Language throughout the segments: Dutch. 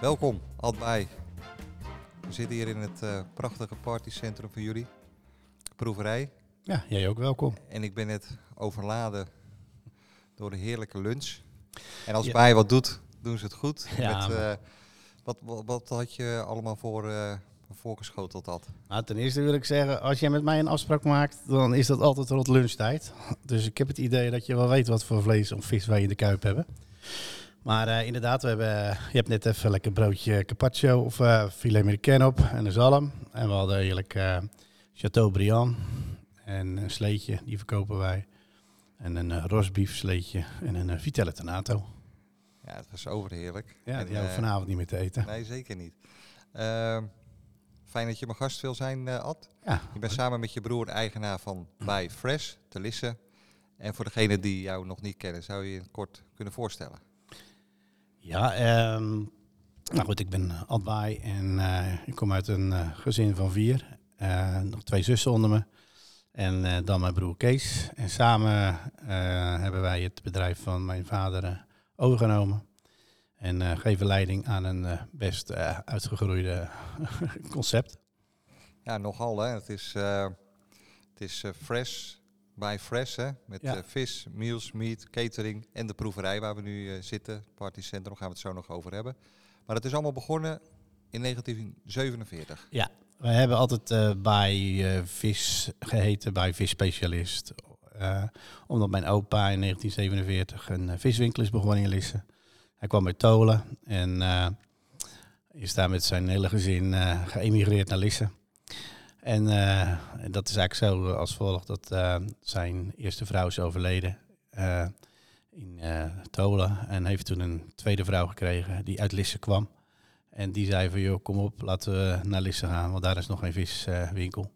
Welkom, Adbij. We zitten hier in het uh, prachtige partycentrum van jullie, proeverij. Ja, jij ook welkom. En ik ben net overladen door de heerlijke lunch. En als ja. bij wat doet, doen ze het goed. Ja, Met, uh, wat, wat, wat, had je allemaal voor uh, voorgeschoteld had? Nou, ten eerste wil ik zeggen, als jij met mij een afspraak maakt, dan is dat altijd rond lunchtijd. Dus ik heb het idee dat je wel weet wat voor vlees of vis wij in de kuip hebben. Maar uh, inderdaad, we hebben, je hebt net even lekker broodje carpaccio of uh, filet americain op en een zalm. En we hadden eigenlijk uh, Chateaubriand en een sleetje, die verkopen wij. En een rosbief sleetje en een Vitelle Tonato. Ja, het was overheerlijk. Ja, en, die hebben vanavond niet meer te eten. Nee, zeker niet. Ehm, fijn dat je mijn gast wil zijn, Ad. Ja. Je bent samen met je broer eigenaar van By Fresh, te Lisse. En voor degenen die jou nog niet kennen, zou je je kort kunnen voorstellen? Ja, um, nou goed, ik ben Adwaai en uh, ik kom uit een uh, gezin van vier. Nog twee zussen onder me. En dan mijn broer Kees. En samen hebben wij het bedrijf van mijn vader overgenomen. En geven leiding aan een best uitgegroeide concept. Ja, nogal hè. Het is, het is fresh, bij Fresh, hè? met ja. uh, vis, meals, meat, catering en de proeverij waar we nu uh, zitten. Partycentrum, gaan we het zo nog over hebben. Maar het is allemaal begonnen in 1947. Ja, we hebben altijd uh, bij vis geheten, bij visspecialist. omdat mijn opa in 1947 een viswinkel is begonnen in Lisse. Hij kwam uit Tolen en is daar met zijn hele gezin geëmigreerd naar Lisse. En uh, dat is eigenlijk zo als volgt dat uh, zijn eerste vrouw is overleden in Tolen. En heeft toen een tweede vrouw gekregen die uit Lisse kwam. En die zei van, joh, kom op, laten we naar Lisse gaan, want daar is nog geen viswinkel.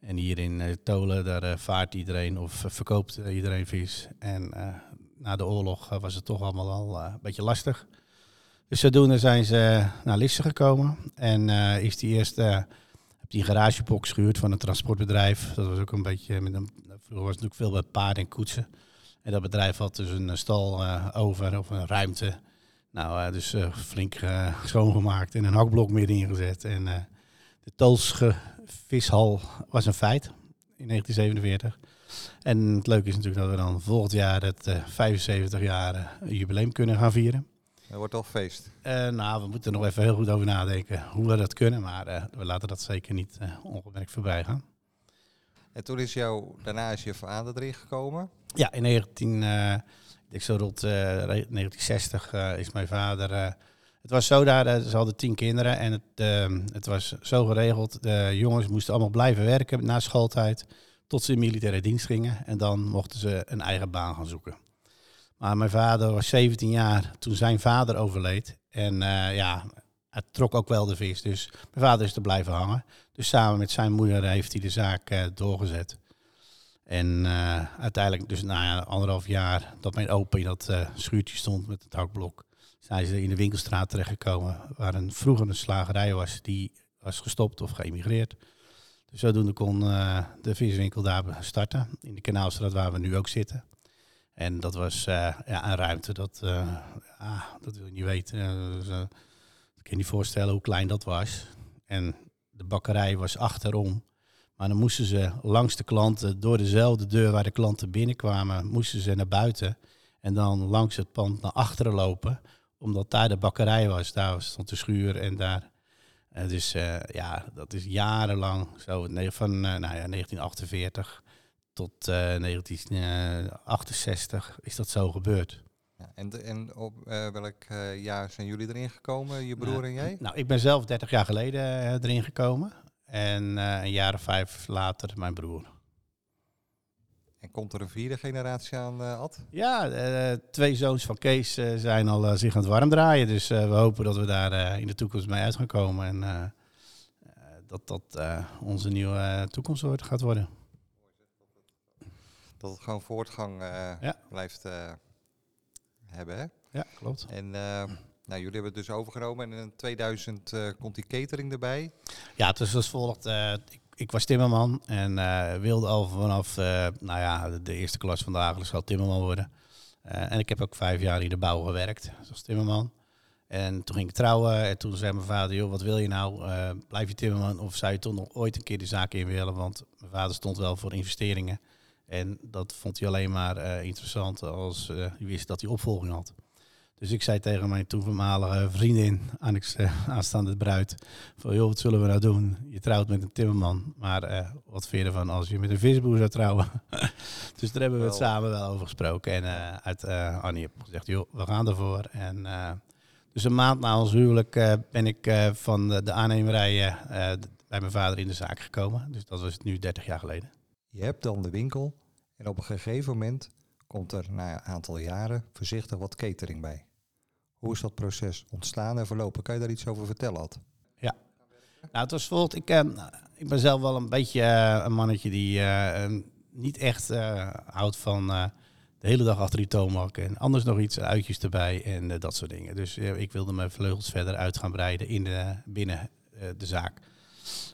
en hier in Tolen, daar vaart iedereen of verkoopt iedereen vis. En na de oorlog was het toch allemaal al een beetje lastig. Dus zodoende zijn ze naar Lisse gekomen. En is die eerste die garagebox gehuurd van een transportbedrijf. Dat was ook een beetje met een. Vroeger was het natuurlijk veel bij paarden en koetsen. En dat bedrijf had dus een stal uh, over of een ruimte. Nou, uh, dus flink schoongemaakt en een hakblok meer ingezet. En de Toolsche vishal was een feit in 1947. En het leuke is natuurlijk dat we dan volgend jaar het 75 jaar jubileum kunnen gaan vieren. Het wordt al feest. Uh, nou, we moeten er nog even heel goed over nadenken hoe we dat kunnen. Maar uh, we laten dat zeker niet uh, ongemerkt voorbij gaan. En toen is jou, daarna is je vader erin gekomen? Ja, in 19, ik zo rond 1960 is mijn vader... het was zo daar, ze hadden tien kinderen en het, het was zo geregeld. De jongens moesten allemaal blijven werken na schooltijd tot ze in militaire dienst gingen. En dan mochten ze een eigen baan gaan zoeken. Maar mijn vader was 17 jaar toen zijn vader overleed. En uh, ja, het trok ook wel de vis. Dus mijn vader is er blijven hangen. Dus samen met zijn moeder heeft hij de zaak uh, doorgezet. En uh, uiteindelijk, dus na anderhalf jaar dat mijn opa in dat schuurtje stond met het hakblok, zijn ze in de winkelstraat terechtgekomen. Waar een, vroeger een slagerij was, die was gestopt of geëmigreerd. Dus zodoende kon de viswinkel daar starten. In de Kanaalstraat waar we nu ook zitten. En dat was uh, ja, een ruimte, dat, uh, ah, dat wil je niet weten. Dus, uh, ik kan je niet voorstellen hoe klein dat was. En de bakkerij was achterom. Maar dan moesten ze langs de klanten, door dezelfde deur waar de klanten binnenkwamen, moesten ze naar buiten. En dan langs het pand naar achteren lopen, omdat daar de bakkerij was. Daar stond de schuur en daar. dus ja, dat is jarenlang zo, van nou ja, 1948 tot uh, 1968 is dat zo gebeurd. Ja, en, en op uh, welk uh, jaar zijn jullie erin gekomen, je broer nou, en jij? Nou, ik ben zelf 30 jaar geleden uh, erin gekomen. En een jaar of vijf later mijn broer. En komt er een vierde generatie aan, Ad? Ja, twee zoons van Kees zijn al zich aan het warm draaien. Dus we hopen dat we daar in de toekomst mee uit gaan komen. En dat dat onze nieuwe toekomst gaat worden. Dat het gewoon voortgang ja. blijft hebben, hè? Ja, klopt. En nou, jullie hebben het dus overgenomen en in 2000 komt die catering erbij. Ja, het is als volgt. ik ik was timmerman en wilde al vanaf nou ja, de, eerste klas van de Hagelischool timmerman worden. Uh, en ik heb ook vijf jaar in de bouw gewerkt als timmerman. En toen ging ik trouwen en toen zei mijn vader, joh, wat wil je nou? blijf je timmerman of zou je toch nog ooit een keer de zaak in willen? Want mijn vader stond wel voor investeringen. En dat vond hij alleen maar interessant als hij wist dat hij opvolging had. Dus ik zei tegen mijn toenmalige vriendin, uh, aanstaande bruid, van joh, wat zullen we nou doen? Je trouwt met een timmerman, maar uh, wat vind je ervan als je met een visboer zou trouwen? dus daar hebben we het samen wel over gesproken. En uh, uit Annie heb gezegd, joh, we gaan ervoor. En dus een maand na ons huwelijk ben ik van de, de aannemerij bij mijn vader in de zaak gekomen. Dus dat was nu 30 jaar geleden. Je hebt dan de winkel en op een gegeven moment komt er na een aantal jaren voorzichtig wat catering bij. Hoe is dat proces ontstaan en verlopen? Kan je daar iets over vertellen, Ad? Ja. Nou, het was bijvoorbeeld, ik, eh, ik ben zelf wel een beetje eh, een mannetje die eh, niet echt houdt van de hele dag achter die toonbank en anders nog iets, uitjes erbij en dat soort dingen. Dus ik wilde mijn vleugels verder uit gaan breiden in de, binnen de zaak.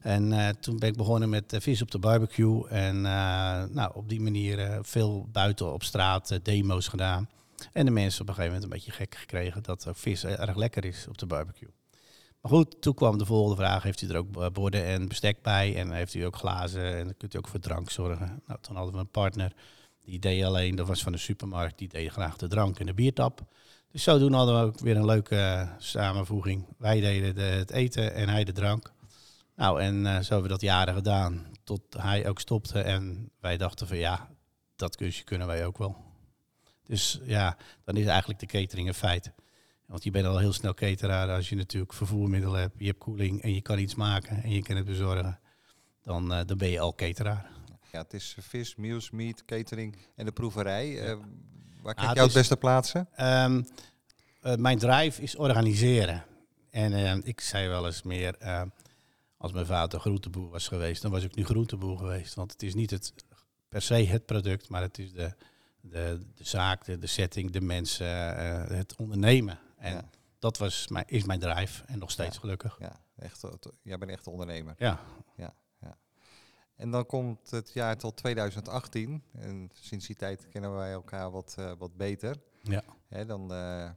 En toen ben ik begonnen met vis op de barbecue en nou, op die manier veel buiten op straat demo's gedaan. En de mensen op een gegeven moment een beetje gek gekregen dat vis erg lekker is op de barbecue. Maar goed, toen kwam de volgende vraag: heeft u er ook borden en bestek bij? En heeft u ook glazen? En dan kunt u ook voor drank zorgen? Nou, toen hadden we een partner die deed alleen, dat was van de supermarkt, die deed graag de drank en de biertap. Dus zodoende hadden we ook weer een leuke samenvoeging. Wij deden de, het eten en hij de drank. Nou, en uh, zo hebben we dat jaren gedaan, tot hij ook stopte. En wij dachten van ja, dat kunstje kunnen wij ook wel. Dus ja, dan is eigenlijk de catering een feit. Want je bent al heel snel cateraar als je natuurlijk vervoermiddelen hebt, je hebt koeling en je kan iets maken en je kan het bezorgen. Dan, uh, dan ben je al cateraar. Ja, het is vis, meals, meat, catering en de proeverij. Uh, waar kan ah, jou het beste plaatsen? Um, uh, mijn drive is organiseren. En ik zei wel eens meer, als mijn vader groenteboer was geweest, dan was ik nu groenteboer geweest. Want het is niet het, per se het product, maar het is de, de, de zaak, de, de setting, de mensen, uh, het ondernemen. En dat was mijn, is mijn drive en nog steeds gelukkig. Ja, echt, jij bent echt ondernemer. Ja. ja, ja. En dan komt het jaar tot 2018. En sinds die tijd kennen wij elkaar wat, uh, wat beter. Ja. Hè, dan uh,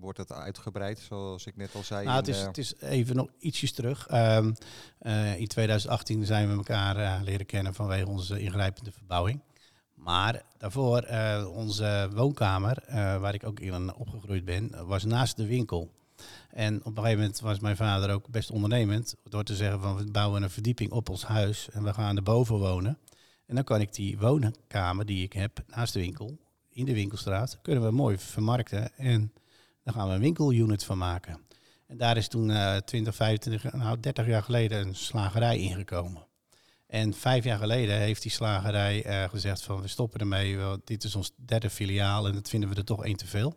wordt het uitgebreid, zoals ik net al zei. Nou, het, is, het is even nog ietsjes terug. Um, in 2018 zijn we elkaar leren kennen vanwege onze ingrijpende verbouwing. Maar daarvoor, uh, onze woonkamer, waar ik ook in opgegroeid ben, was naast de winkel. En op een gegeven moment was mijn vader ook best ondernemend. Door te zeggen van we bouwen een verdieping op ons huis en we gaan erboven wonen. En dan kan ik die woonkamer die ik heb naast de winkel, in de winkelstraat, kunnen we mooi vermarkten. En dan gaan we een winkelunit van maken. En daar is toen uh, 20, 25, nou 30 jaar geleden een slagerij ingekomen. En vijf jaar geleden heeft die slagerij uh, gezegd van we stoppen ermee. Dit is ons derde filiaal en dat vinden we er toch één te veel.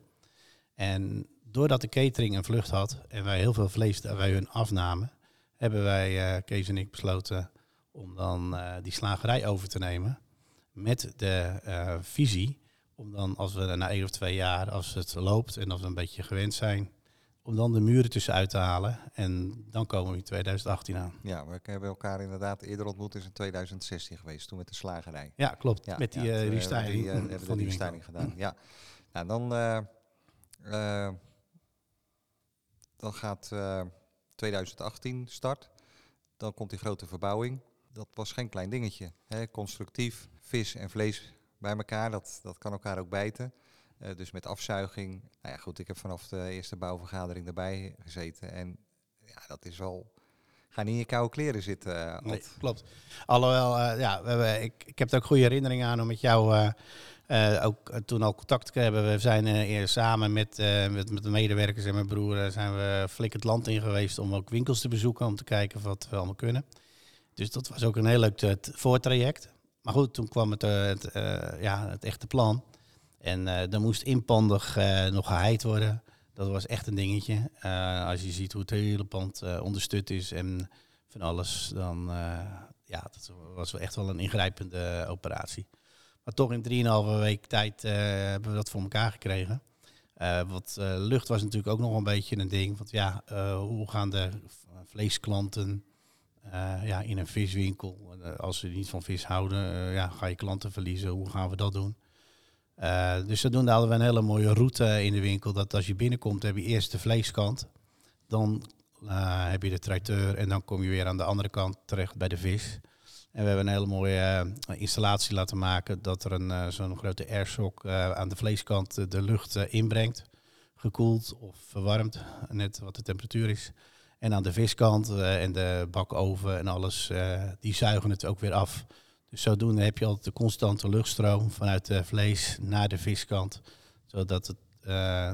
En doordat de catering een vlucht had en wij heel veel vlees wij hun afnamen, hebben wij, uh, Kees en ik, besloten om dan die slagerij over te nemen. Met de visie om dan als we na één of twee jaar, als het loopt en als we een beetje gewend zijn, om dan de muren tussenuit te halen. En dan komen we in 2018 aan. Ja, we hebben elkaar inderdaad eerder ontmoet. is in 2016 geweest, toen met de slagerij. Ja, klopt. Ja, met die ja, uh, restyling. Die, uh, hebben van die restyling gedaan. Ja. Nou, dan, uh, dan gaat 2018 start. Dan komt die grote verbouwing. Dat was geen klein dingetje. Hè? Constructief, vis en vlees bij elkaar. Dat, dat kan elkaar ook bijten. Uh, dus met afzuiging. Nou ja, goed, ik heb vanaf de eerste bouwvergadering erbij gezeten. En ja, dat is wel. Ga niet in je koude kleren zitten. Uh, nee, klopt. Alhoewel, uh, ja, we hebben, ik, ik heb er ook goede herinneringen aan om met jou ook toen al contact te hebben. We zijn eerst samen met, met, met de medewerkers en mijn broer zijn we flink het land in geweest om ook winkels te bezoeken. Om te kijken wat we allemaal kunnen. Dus dat was ook een heel leuk voortraject. Maar goed, toen kwam het, eh, eh, ja, het echte plan. En uh, er moest inpandig nog geheid worden. Dat was echt een dingetje. als je ziet hoe het hele pand ondersteund is en van alles, dan ja, dat was wel echt wel een ingrijpende operatie. Maar toch in 3,5 week tijd hebben we dat voor elkaar gekregen. Uh, wat lucht was natuurlijk ook nog een beetje een ding. Want ja, hoe gaan de vleesklanten ja, in een viswinkel, als ze niet van vis houden, ja, ga je klanten verliezen? Hoe gaan we dat doen? dus zodoende hadden we een hele mooie route in de winkel. Dat als je binnenkomt, heb je eerst de vleeskant. Dan heb je de tracteur en dan kom je weer aan de andere kant terecht bij de vis. En we hebben een hele mooie installatie laten maken dat er een zo'n grote airshock uh, aan de vleeskant de lucht inbrengt. Gekoeld of verwarmd, net wat de temperatuur is. En aan de viskant en de bakoven en alles, die zuigen het ook weer af. Dus zodoende heb je altijd de constante luchtstroom vanuit de vlees naar de viskant. Zodat het,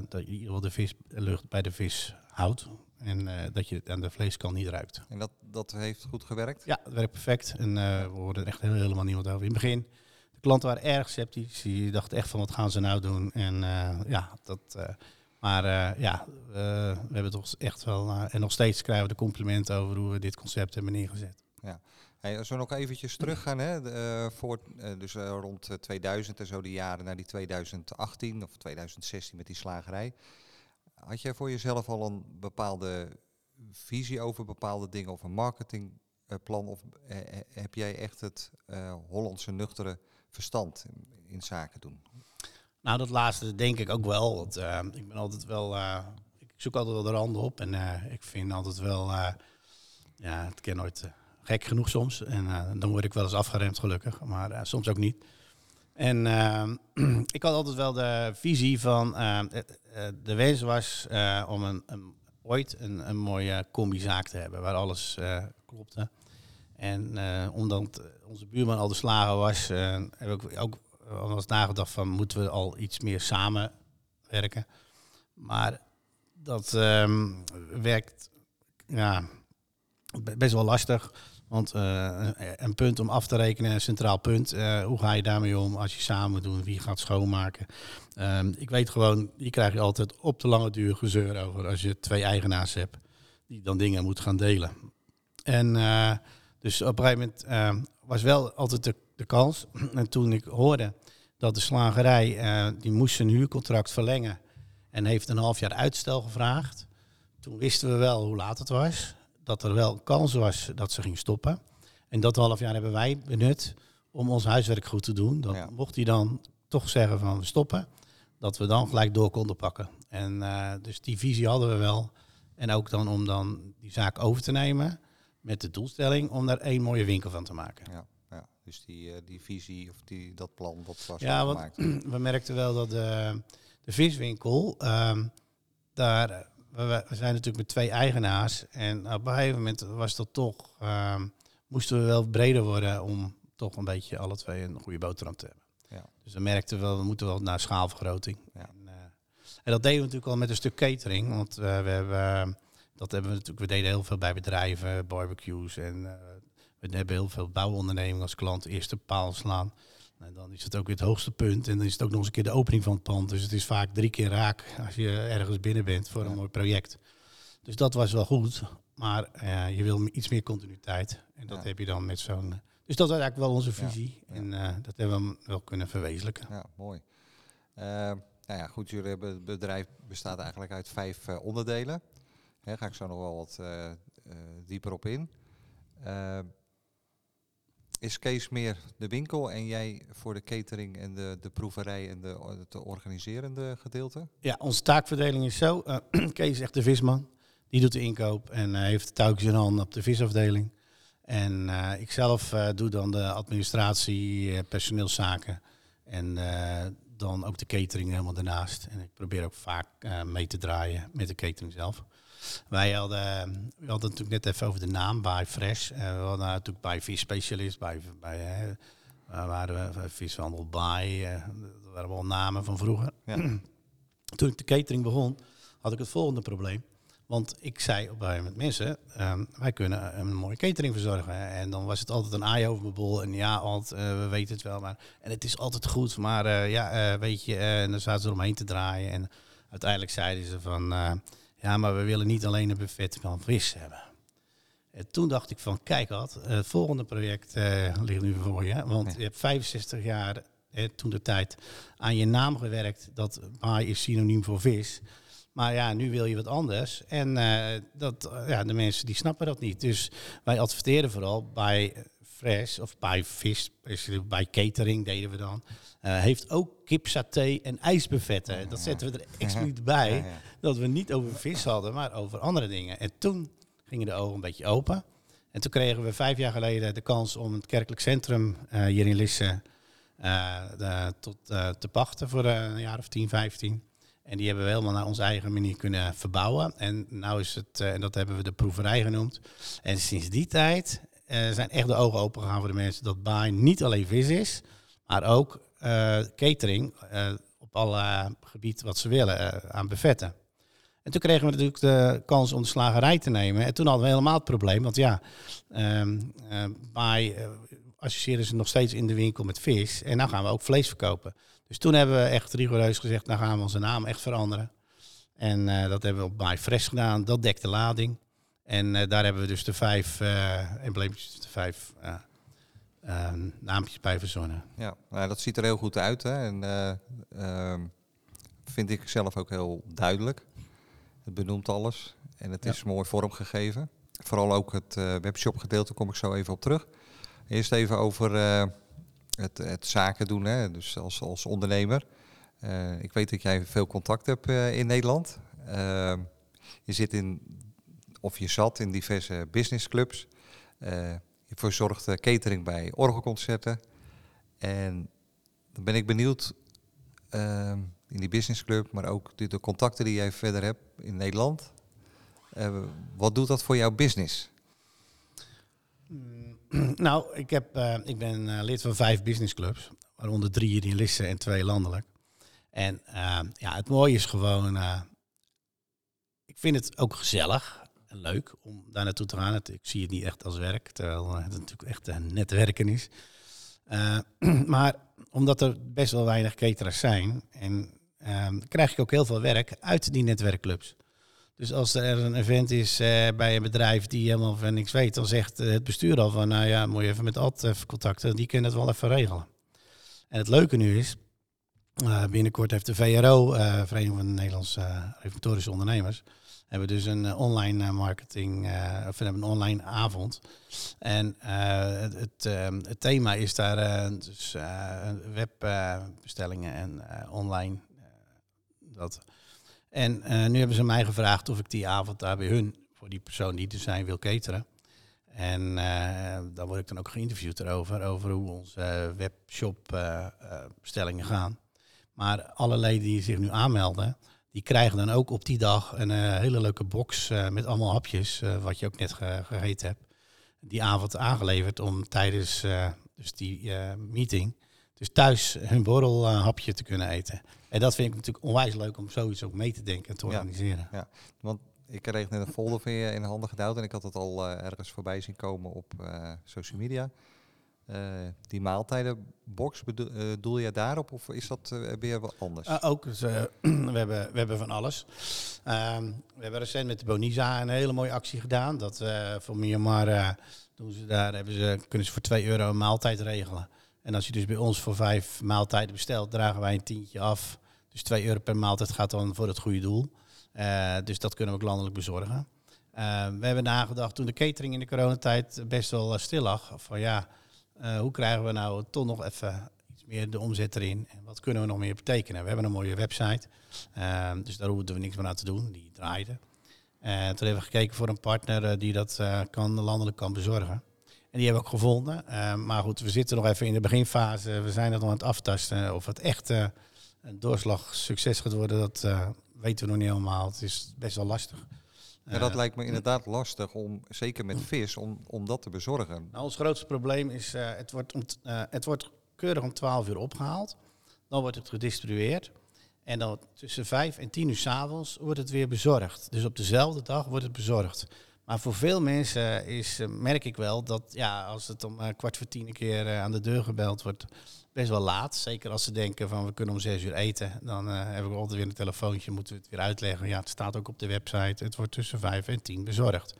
dat in ieder geval de vislucht bij de vis houdt. En uh, dat je aan de vleeskant niet ruikt. En dat, dat heeft goed gewerkt? Ja, het werkt perfect. En uh, we hoorden er echt helemaal niemand over. In het begin, de klanten waren erg sceptisch. Die dachten echt van wat gaan ze nou doen? En uh, ja, dat... maar ja, we hebben toch echt wel... en nog steeds krijgen we de complimenten over hoe we dit concept hebben neergezet. Ja. Hey, als we nog eventjes teruggaan, hè, voor, dus rond 2000 en zo de jaren naar die 2018 of 2016 met die slagerij. Had jij voor jezelf al een bepaalde visie over bepaalde dingen of een marketingplan? Of eh, eh, heb jij echt het Hollandse nuchtere verstand in, zaken doen? Nou, dat laatste denk ik ook wel. Uh, ik ben altijd wel. Uh, ik zoek altijd wel de randen op. En uh, ik vind altijd wel. ja, het ken nooit gek genoeg soms. En dan word ik wel eens afgeremd, gelukkig. Maar soms ook niet. En ik had altijd wel de visie van, eh, eh, de wens was eh, om een, een, ooit een, een mooie combizaak te hebben, waar alles klopte. En omdat onze buurman al de slager was, heb ik ook al eens nagedacht van, moeten we al iets meer samenwerken? Maar dat ehm, werkt ja, best wel lastig. Want uh, een punt om af te rekenen, een centraal punt. Uh, hoe ga je daarmee om als je samen doet? Wie gaat schoonmaken? Um, ik weet gewoon, die krijg je altijd op de lange duur gezeur over als je twee eigenaars hebt die dan dingen moeten gaan delen. En dus op een gegeven moment was wel altijd de, de, kans. En toen ik hoorde dat de slagerij, die moest zijn huurcontract verlengen en heeft een half jaar uitstel gevraagd. Toen wisten we wel hoe laat het was dat er wel kans was dat ze ging stoppen. En dat half jaar hebben wij benut om ons huiswerk goed te doen. Dan mocht hij dan toch zeggen van we stoppen, dat we dan gelijk door konden pakken. En uh, dus die visie hadden we wel. En ook dan om dan die zaak over te nemen met de doelstelling om daar één mooie winkel van te maken. Ja. Dus die, uh, die visie of die, dat plan, dat was ja, gemaakt. we merkten wel dat de, de viswinkel, uh, daar we, zijn natuurlijk met twee eigenaars. En op een gegeven moment was dat toch, ehm, moesten we wel breder worden om toch een beetje alle twee een goede boterham te hebben. Ja. Dus we merkten wel, we moeten wel naar schaalvergroting. Ja. En, uh, en, dat deden we natuurlijk al met een stuk catering. Want uh, we hebben, dat hebben we natuurlijk, we deden heel veel bij bedrijven, barbecues en uh, we hebben heel veel bouwondernemingen als klant eerste paal slaan. En dan is het ook weer het hoogste punt. En dan is het ook nog eens een keer de opening van het pand. Dus het is vaak drie keer raak als je ergens binnen bent voor een mooi project. Dus dat was wel goed. Maar uh, je wil iets meer continuïteit. En dat heb je dan met zo'n... Dus dat was eigenlijk wel onze visie. En uh, dat hebben we wel kunnen verwezenlijken. Ja, mooi. Uh, nou ja, goed, jullie hebben, het bedrijf bestaat eigenlijk uit vijf onderdelen. Daar ga ik zo nog wel wat dieper op in is Kees meer de winkel en jij voor de catering en de, de proeverij en de, het organiserende gedeelte? Ja, onze taakverdeling is zo. Uh, Kees is echt de visman. Die doet de inkoop en uh, heeft de touwtjes in handen op de visafdeling. En uh, ik zelf doe dan de administratie, personeelszaken en dan ook de catering helemaal daarnaast. En ik probeer ook vaak mee te draaien met de catering zelf. Wij hadden, we hadden natuurlijk net even over de naam, bij Fresh. Uh, we hadden natuurlijk bij Vis Specialist, bij, bij uh, waren we vishandel bij. Uh, dat waren wel namen van vroeger. Ja. Toen ik de catering begon, had ik het volgende probleem. Want ik zei op een moment, mensen, ehm, wij kunnen een mooie catering verzorgen. En dan was het altijd een aai over mijn bol. En ja, uh, we weten het wel. Maar, en het is altijd goed, maar uh, ja, uh, weet je, en dan zaten ze eromheen te draaien. En uiteindelijk zeiden ze van, ja, maar we willen niet alleen een buffet van vis hebben. En toen dacht ik van, kijk wat, het volgende project ligt nu voor je. Want je hebt 65 jaar, toen de tijd, aan je naam gewerkt. Dat baai is synoniem voor vis. Maar ja, nu wil je wat anders. En uh, dat, ja, de mensen die snappen dat niet. Dus wij adverteren vooral bij Fresh of bij vis, bij catering deden we dan. Uh, heeft ook kipsaté en ijsbuffetten. Dat zetten we er expliciet bij. Dat we niet over vis hadden, maar over andere dingen. En toen gingen de ogen een beetje open. En toen kregen we vijf jaar geleden de kans om het kerkelijk centrum uh, hier in Lisse tot, te pachten voor een jaar of 10, 15. En die hebben we helemaal naar onze eigen manier kunnen verbouwen. En nou is het, en dat hebben we de proeverij genoemd. En sinds die tijd zijn echt de ogen open gegaan voor de mensen dat baai niet alleen vis is, maar ook uh, catering uh, op alle gebieden wat ze willen aan bevetten. En toen kregen we natuurlijk de kans om de slagerij te nemen. En toen hadden we helemaal het probleem, want ja, um, baai associëren ze nog steeds in de winkel met vis. En nou gaan we ook vlees verkopen. Dus toen hebben we echt rigoureus gezegd, nou gaan we onze naam echt veranderen. En uh, dat hebben we op Baai Fresh gedaan. Dat dekt de lading. En uh, daar hebben we dus de vijf uh, embleempjes, de vijf naampjes bij verzonnen. Ja, nou, dat ziet er heel goed uit. Hè? En ehm, vind ik zelf ook heel duidelijk. Het benoemt alles. En het ja. is mooi vormgegeven. Vooral ook het webshop gedeelte kom ik zo even op terug. Eerst even over het, het zaken doen, hè? dus als, als ondernemer. Uh, ik weet dat jij veel contact hebt in Nederland. Uh, je zit in, of je zat in diverse businessclubs. je verzorgt catering bij orgelconcerten. En dan ben ik benieuwd in die businessclub, maar ook de, contacten die jij verder hebt in Nederland. wat doet dat voor jouw business? nou, ik, heb, uh, ik ben lid van vijf businessclubs, waaronder drie hier in Lisse en twee landelijk. En ja, het mooie is gewoon, ik vind het ook gezellig leuk om daar naartoe te gaan. Ik zie het niet echt als werk, terwijl het natuurlijk echt een netwerken is. maar omdat er best wel weinig caterers zijn, en, krijg ik ook heel veel werk uit die netwerkclubs. Dus als er een event is bij een bedrijf die helemaal van niks weet, dan zegt het bestuur al van, nou ja, moet je even met Ad even contacten, die kunnen het wel even regelen. En het leuke nu is, binnenkort heeft de VRO, Vereniging van Nederlandse Reformatorische Ondernemers, hebben dus een online marketing, of we hebben een online avond. En het, het, het, thema is daar dus webbestellingen en online. dat en nu hebben ze mij gevraagd of ik die avond daar bij hun, voor die persoon die er zijn, wil cateren. En dan word ik dan ook geïnterviewd erover, over hoe onze webshop bestellingen gaan. Maar alle leden die zich nu aanmelden, die krijgen dan ook op die dag een hele leuke box met allemaal hapjes, wat je ook net ge gegeten hebt. Die avond aangeleverd om tijdens dus die meeting, dus thuis hun borrelhapje te kunnen eten. En dat vind ik natuurlijk onwijs leuk om zoiets ook mee te denken en te organiseren. Ja, want ik kreeg net een folder van je in de handen gedouwd en ik had het al ergens voorbij zien komen op social media. Uh, die maaltijdenbox, bedoel, doel je daarop of is dat weer wat anders? ook, dus, we, hebben, we hebben van alles. Ehm, we hebben recent met de Bonisa een hele mooie actie gedaan. Dat voor Myanmar doen ze daar, hebben ze, kunnen ze voor 2 euro een maaltijd regelen. En als je dus bij ons voor vijf maaltijden bestelt, dragen wij een tientje af. Dus 2 euro per maaltijd gaat dan voor het goede doel. Dus dat kunnen we ook landelijk bezorgen. Uh, we hebben nagedacht toen de catering in de coronatijd best wel stil lag. Van ja, hoe krijgen we nou toch nog even iets meer de omzet erin? En wat kunnen we nog meer betekenen? We hebben een mooie website. dus daar hoeven we niks meer aan te doen. Die draaide. toen hebben we gekeken voor een partner die dat kan, landelijk kan bezorgen. En die hebben we ook gevonden. maar goed, we zitten nog even in de beginfase. We zijn nog aan het aftasten of het echt een doorslag succes gaat worden, dat weten we nog niet helemaal. Het is best wel lastig. Ja, dat lijkt me inderdaad lastig om, zeker met vis, om, om dat te bezorgen. Nou, ons grootste probleem is, uh, het, wordt om het wordt keurig om 12 uur opgehaald. Dan wordt het gedistribueerd. En dan tussen vijf en tien uur s'avonds wordt het weer bezorgd. Dus op dezelfde dag wordt het bezorgd. Maar voor veel mensen is, eh, merk ik wel dat ja, als het om eh, kwart voor tien een keer eh, aan de deur gebeld wordt, best wel laat. Zeker als ze denken van we kunnen om zes uur eten. Dan eh, heb ik altijd weer een telefoontje, moeten we het weer uitleggen. Ja, het staat ook op de website. Het wordt tussen vijf en tien bezorgd.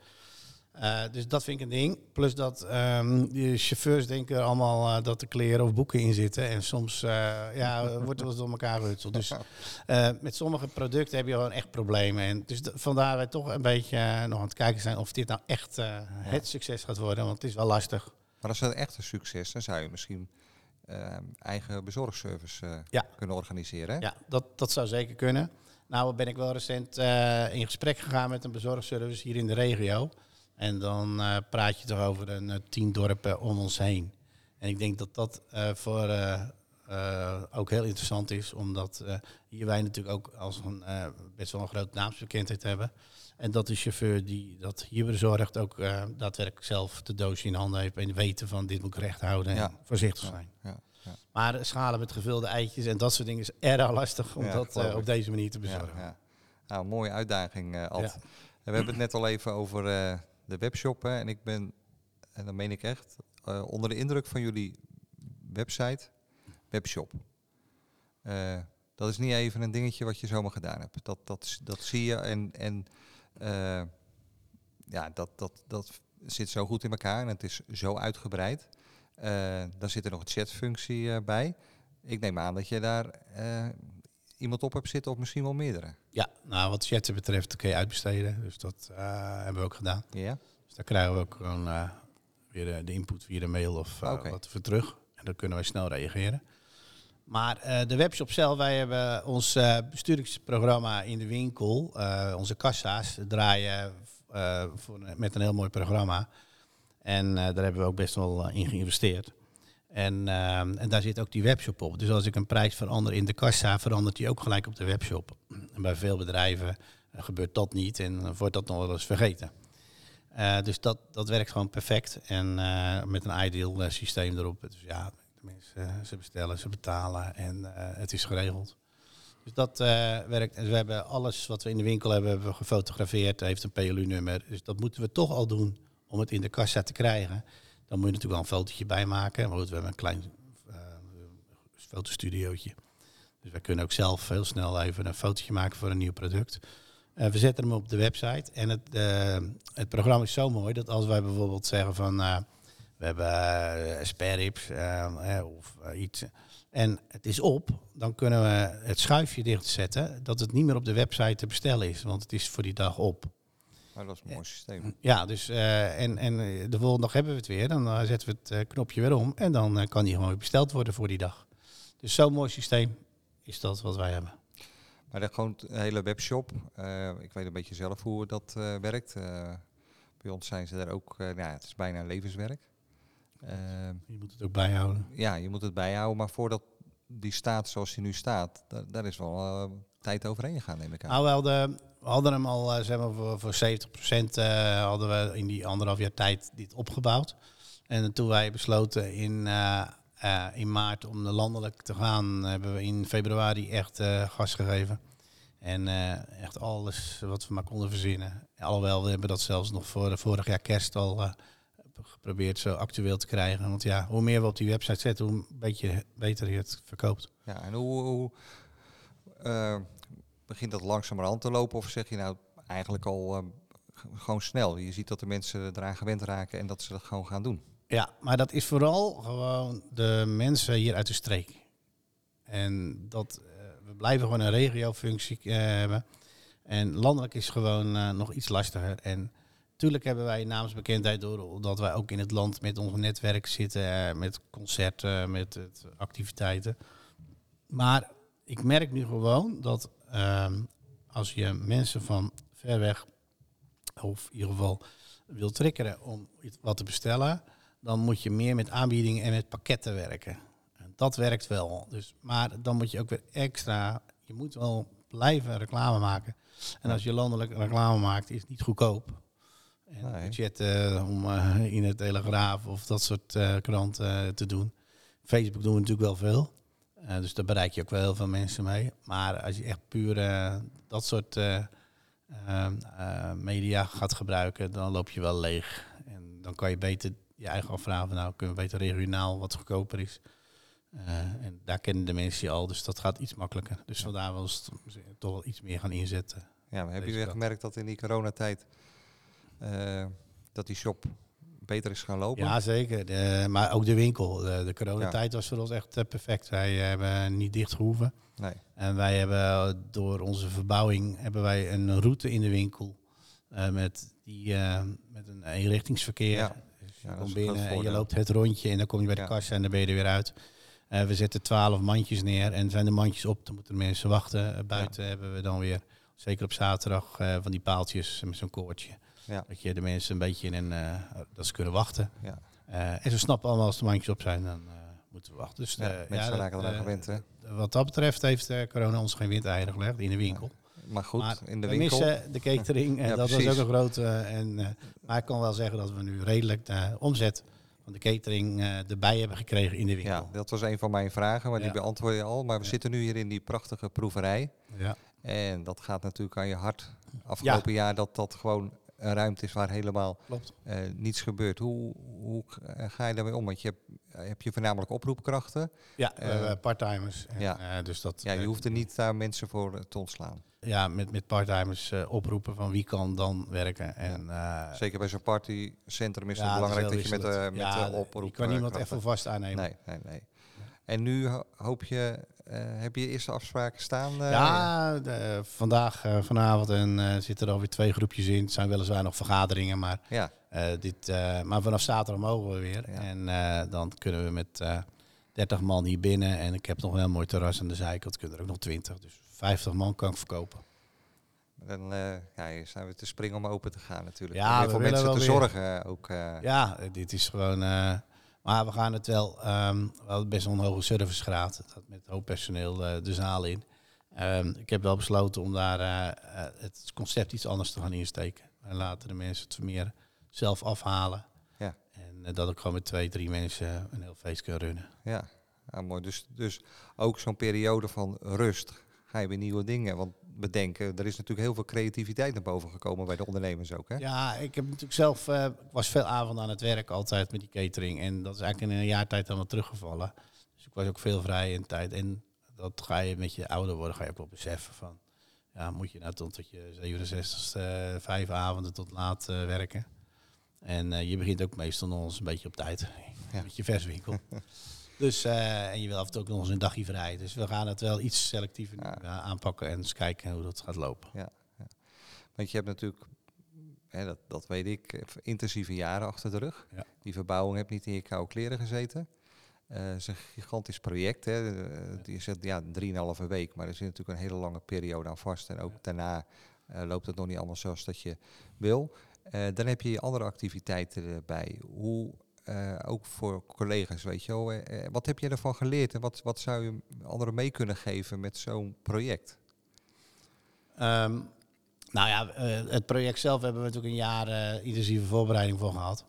Eh, dus dat vind ik een ding. Plus dat ehm de chauffeurs denken allemaal eh, dat er kleren of boeken in zitten. En soms eh, ja, wordt het door elkaar gehutseld. Dus met sommige producten heb je gewoon echt problemen. En dus vandaar wij toch een beetje nog aan het kijken zijn of dit nou echt het succes gaat worden. Want het is wel lastig. Maar als dat echt een succes is, dan zou je misschien eigen bezorgservice Ja. kunnen organiseren. Hè? Ja, dat, dat zou zeker kunnen. Nou ben ik wel recent in gesprek gegaan met een bezorgservice hier in de regio. En dan eh, praat je toch over een eh, tien dorpen om ons heen. En ik denk dat dat eh, voor ook heel interessant is, omdat hier wij natuurlijk ook als een best wel een grote naamsbekendheid hebben. En dat de chauffeur die dat hier bezorgt ook daadwerkelijk zelf de doosje in handen heeft en weten van dit moet ik recht houden en Ja. voorzichtig zijn. Ja, ja, Maar schalen met gevulde eitjes en dat soort dingen is erg lastig om Ja, dat op deze manier te bezorgen. ja. Nou, mooie uitdaging, Ad. En we hebben het net al even over de webshop. En ik ben, en dat meen ik echt, eh, onder de indruk van jullie website, webshop. Eh, dat is niet even een dingetje wat je zomaar gedaan hebt. Dat, dat, dat zie je en, en eh, ja, dat, dat, dat zit zo goed in elkaar en het is zo uitgebreid. Dan zit er nog een chatfunctie bij. Ik neem aan dat je daar iemand op hebt zitten of misschien wel meerdere. Ja, nou wat chatten betreft kun je uitbesteden. Dus dat eh, hebben we ook gedaan. Ja? Dus daar krijgen we ook gewoon eh, weer de, de input via de mail of eh, wat voor terug. En dan kunnen wij snel reageren. Maar eh, de webshop zelf, wij hebben ons eh besturingsprogramma in de winkel. eh, onze kassa's draaien eh, voor, met een heel mooi programma. En eh, daar hebben we ook best wel eh, in geïnvesteerd. En, eh, en daar zit ook die webshop op. Dus als ik een prijs verander in de kassa, verandert die ook gelijk op de webshop. En bij veel bedrijven eh, gebeurt dat niet en dan wordt dat nog wel eens vergeten. Eh, dus dat, dat werkt gewoon perfect. En eh, met een ideal eh, systeem erop. Dus ja, de mensen, eh, ze bestellen, ze betalen en eh, het is geregeld. Dus dat eh, werkt. En we hebben alles wat we in de winkel hebben, hebben gefotografeerd. Heeft een PLU-nummer. Dus dat moeten we toch al doen om het in de kassa te krijgen. Dan moet je natuurlijk wel een fotootje bij maken. We hebben een klein fotostudiootje. Dus wij kunnen ook zelf heel snel even een fotootje maken voor een nieuw product. Eh, we zetten hem op de website. En het, eh, het programma is zo mooi dat als wij bijvoorbeeld zeggen van... we hebben uh, eh, of iets... En het is op, dan kunnen we het schuifje dichtzetten... dat het niet meer op de website te bestellen is. Want het is voor die dag op. Maar dat is een mooi systeem. Ja, dus eh, en, en eh, de volgende dag hebben we het weer. Dan eh, zetten we het eh, knopje weer om. En dan eh, kan die gewoon weer besteld worden voor die dag. Dus zo'n mooi systeem is dat wat wij hebben. Maar de, gewoon de hele webshop, eh, ik weet een beetje zelf hoe dat eh, werkt. Eh, bij ons zijn ze daar ook, eh, nou ja, het is bijna levenswerk. Eh, Je moet het ook bijhouden. ja, je moet het bijhouden, maar voordat die staat zoals die nu staat, da- daar is wel eh, tijd overheen gegaan, neem ik aan. Nou, we hadden, we hadden hem al eh, zeg maar, voor, voor 70% eh, hadden we in die anderhalf jaar tijd dit opgebouwd. En toen wij besloten in, eh, in maart om landelijk te gaan, hebben we in februari echt gas gegeven. En echt alles wat we maar konden verzinnen. Alhoewel, we hebben dat zelfs nog voor de vorig jaar kerst al geprobeerd zo actueel te krijgen. Want ja, hoe meer we op die website zetten, hoe een beetje beter je het verkoopt. Ja, en hoe, hoe begint dat langzamerhand te lopen? Of zeg je nou eigenlijk al eh, gewoon snel? Je ziet dat de mensen eraan gewend raken en dat ze dat gewoon gaan doen. Ja, maar dat is vooral gewoon de mensen hier uit de streek. En dat, eh, we blijven gewoon een regiofunctie eh, hebben. En landelijk is gewoon nog iets lastiger. En natuurlijk hebben wij naamsbekendheid doordat wij ook in het land met ons netwerk zitten, met concerten, met activiteiten. Maar ik merk nu gewoon dat ehm, als je mensen van ver weg, of in ieder geval wil triggeren om wat te bestellen, dan moet je meer met aanbiedingen en met pakketten werken. En dat werkt wel. Dus, maar dan moet je ook weer extra, je moet wel blijven reclame maken. En als je landelijk reclame maakt, is het niet goedkoop. En Nee. om eh, in het Telegraaf of dat soort eh, kranten te doen. Facebook doen we natuurlijk wel veel. Eh, dus daar bereik je ook wel heel veel mensen mee. Maar als je echt puur eh, dat soort eh, media gaat gebruiken, dan loop je wel leeg. En dan kan je beter je eigen afvragen, van, nou kunnen we beter regionaal wat goedkoper is. En daar kennen de mensen je al, dus dat gaat iets makkelijker. Dus vandaar wel toch wel iets meer gaan inzetten. Ja, maar heb je Deze weer kant. gemerkt dat in die coronatijd dat die shop beter is gaan lopen? Ja, zeker. De- maar ook de winkel. De, de coronatijd was voor ons echt eh, perfect. Wij hebben niet dicht gehoeven. Nee. En wij hebben eh, door onze verbouwing hebben wij een route in de winkel eh, met, die, eh, met een eenrichtingsverkeer. Ja. Dus je Ja, komt binnen en je loopt het rondje en dan kom je bij de kassa en dan ben je er weer uit. Eh, we zetten twaalf mandjes neer en zijn de mandjes op, dan moeten mensen wachten. Eh, buiten hebben we dan weer, zeker op zaterdag, eh, van die paaltjes met zo'n koordje. Ja. Dat je de mensen een beetje in een, eh, dat ze kunnen wachten. Ja. Eh, en ze snappen allemaal als de mandjes op zijn, dan eh, moeten we wachten. Dus Ja, mensen dat, raken eraan gewend, hè? Wat dat betreft heeft corona ons geen windeieren gelegd in de winkel. Maar goed, maar in de we winkel. missen de catering en Ja, dat precies. was ook een grote. en, maar ik kan wel zeggen dat we nu redelijk de omzet van de catering erbij hebben gekregen in de winkel. Ja, dat was een van mijn vragen, maar die Ja. beantwoord je al. Maar we Ja. zitten nu hier in die prachtige proeverij. Ja. En dat gaat natuurlijk aan je hart. Afgelopen jaar dat dat gewoon een ruimte is waar helemaal eh, niets gebeurt. Hoe, hoe eh, ga je daarmee om? Want je hebt, eh, heb je voornamelijk oproepkrachten. Ja, hebben parttimers. Ja. dus dat, Ja, je hoeft er niet daar mensen voor te ontslaan. Ja, met, met parttimers oproepen van wie kan dan werken. En, Zeker bij zo'n partycentrum is ja, het belangrijk dat je met, met de Ja, oproep... Je kan niemand even vast aannemen. Nee, nee, nee. En nu ho- hoop je, heb je eerste afspraken staan? eh? Ja, de- vandaag, eh, vanavond en eh, zitten er alweer twee groepjes in. Het zijn weliswaar nog vergaderingen, maar, Ja, eh, dit, eh, maar vanaf zaterdag mogen we weer. Ja. En eh, dan kunnen we met eh 30 man hier binnen. En ik heb nog een heel mooi terras aan de zijkant. Kunnen er ook nog 20. Dus 50 man kan ik verkopen. dan eh, ja, zijn we te springen om open te gaan natuurlijk. Ja, om voor mensen te weer. zorgen ook. eh, Ja, eh, dit is gewoon. eh, maar we gaan het wel. ehm we hadden best wel een hoge servicegraad. Dat met hoop personeel eh, de zaal in. Ehm, ik heb wel besloten om daar eh, eh, het concept iets anders te gaan insteken. En laten de mensen het meer zelf afhalen. Ja. En dat ik gewoon met twee, drie mensen een heel feest kan runnen. Ja, ja mooi. Dus, dus ook zo'n periode van rust ga je weer nieuwe dingen want bedenken. Er is natuurlijk heel veel creativiteit naar boven gekomen bij de ondernemers ook. Hè? Ja, ik heb natuurlijk zelf. eh, ik was veel avonden aan het werk altijd met die catering. En dat is eigenlijk in een jaar tijd allemaal teruggevallen. Dus ik was ook veel vrij in tijd. En dat ga je met je ouder worden, ga je ook wel beseffen van. Ja, moet je nou tot, tot je 67 eh vijf avonden tot laat eh, werken. En je begint ook meestal nog eens een beetje op tijd. Ja. Met je verswinkel. dus, eh, en je wil af en toe ook nog eens een dagje vrij. Dus we gaan het wel iets selectiever Ja. eh, aanpakken en eens kijken hoe dat gaat lopen. Want je hebt natuurlijk, hè, dat, dat weet ik, eh, intensieve jaren achter de rug. Ja. Die verbouwing heeft niet in je koude kleren gezeten. Het is een gigantisch project. Hè. Je zegt ja, drieënhalve week, maar er zit natuurlijk een hele lange periode aan vast. En ook daarna loopt het nog niet allemaal zoals dat je wil. Dan heb je je andere activiteiten erbij. Hoe, eh, ook voor collega's, weet je wel. eh, eh, wat heb je ervan geleerd en wat, wat zou je anderen mee kunnen geven met zo'n project? Ehm, nou ja, het project zelf hebben we natuurlijk een jaar intensieve voorbereiding voor gehad.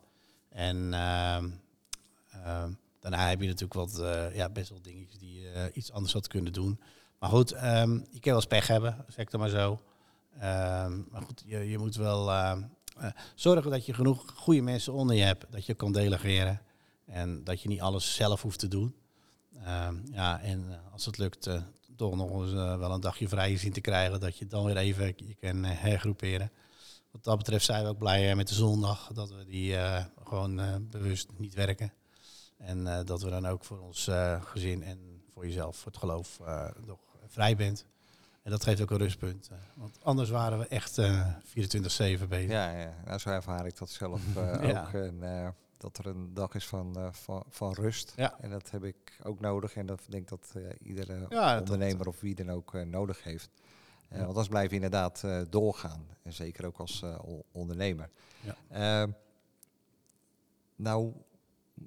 En ehm, ehm, daarna heb je natuurlijk wat, ja, best wel dingetjes die je iets anders had kunnen doen. Maar goed, ehm, je kan wel eens pech hebben, zeg ik het maar zo. Maar goed, je, je moet wel eh, zorgen dat je genoeg goede mensen onder je hebt. Dat je kan delegeren. En dat je niet alles zelf hoeft te doen. Ehm, ja, en eh, als het lukt, eh, toch nog eens wel een dagje vrij zien te krijgen. Dat je dan weer even je kan hergroeperen. Wat dat betreft zijn we ook blij met de zondag. Dat we die gewoon bewust niet werken. En dat we dan ook voor ons gezin en voor jezelf, voor het geloof, eh, nog vrij bent. En dat geeft ook een rustpunt. eh, want anders waren we echt eh 24-7 bezig. Ja, ja. Nou, zo ervaar ik dat zelf eh, Ja. ook. En, eh, dat er een dag is van, eh, van, van rust. Ja. En dat heb ik ook nodig. En dat denk ik dat eh, iedere Ja, dat- ondernemer of wie dan ook eh, nodig heeft. Eh, Ja. Want anders blijf je inderdaad eh, doorgaan. En zeker ook als eh, ondernemer. Ja. Ehm, nou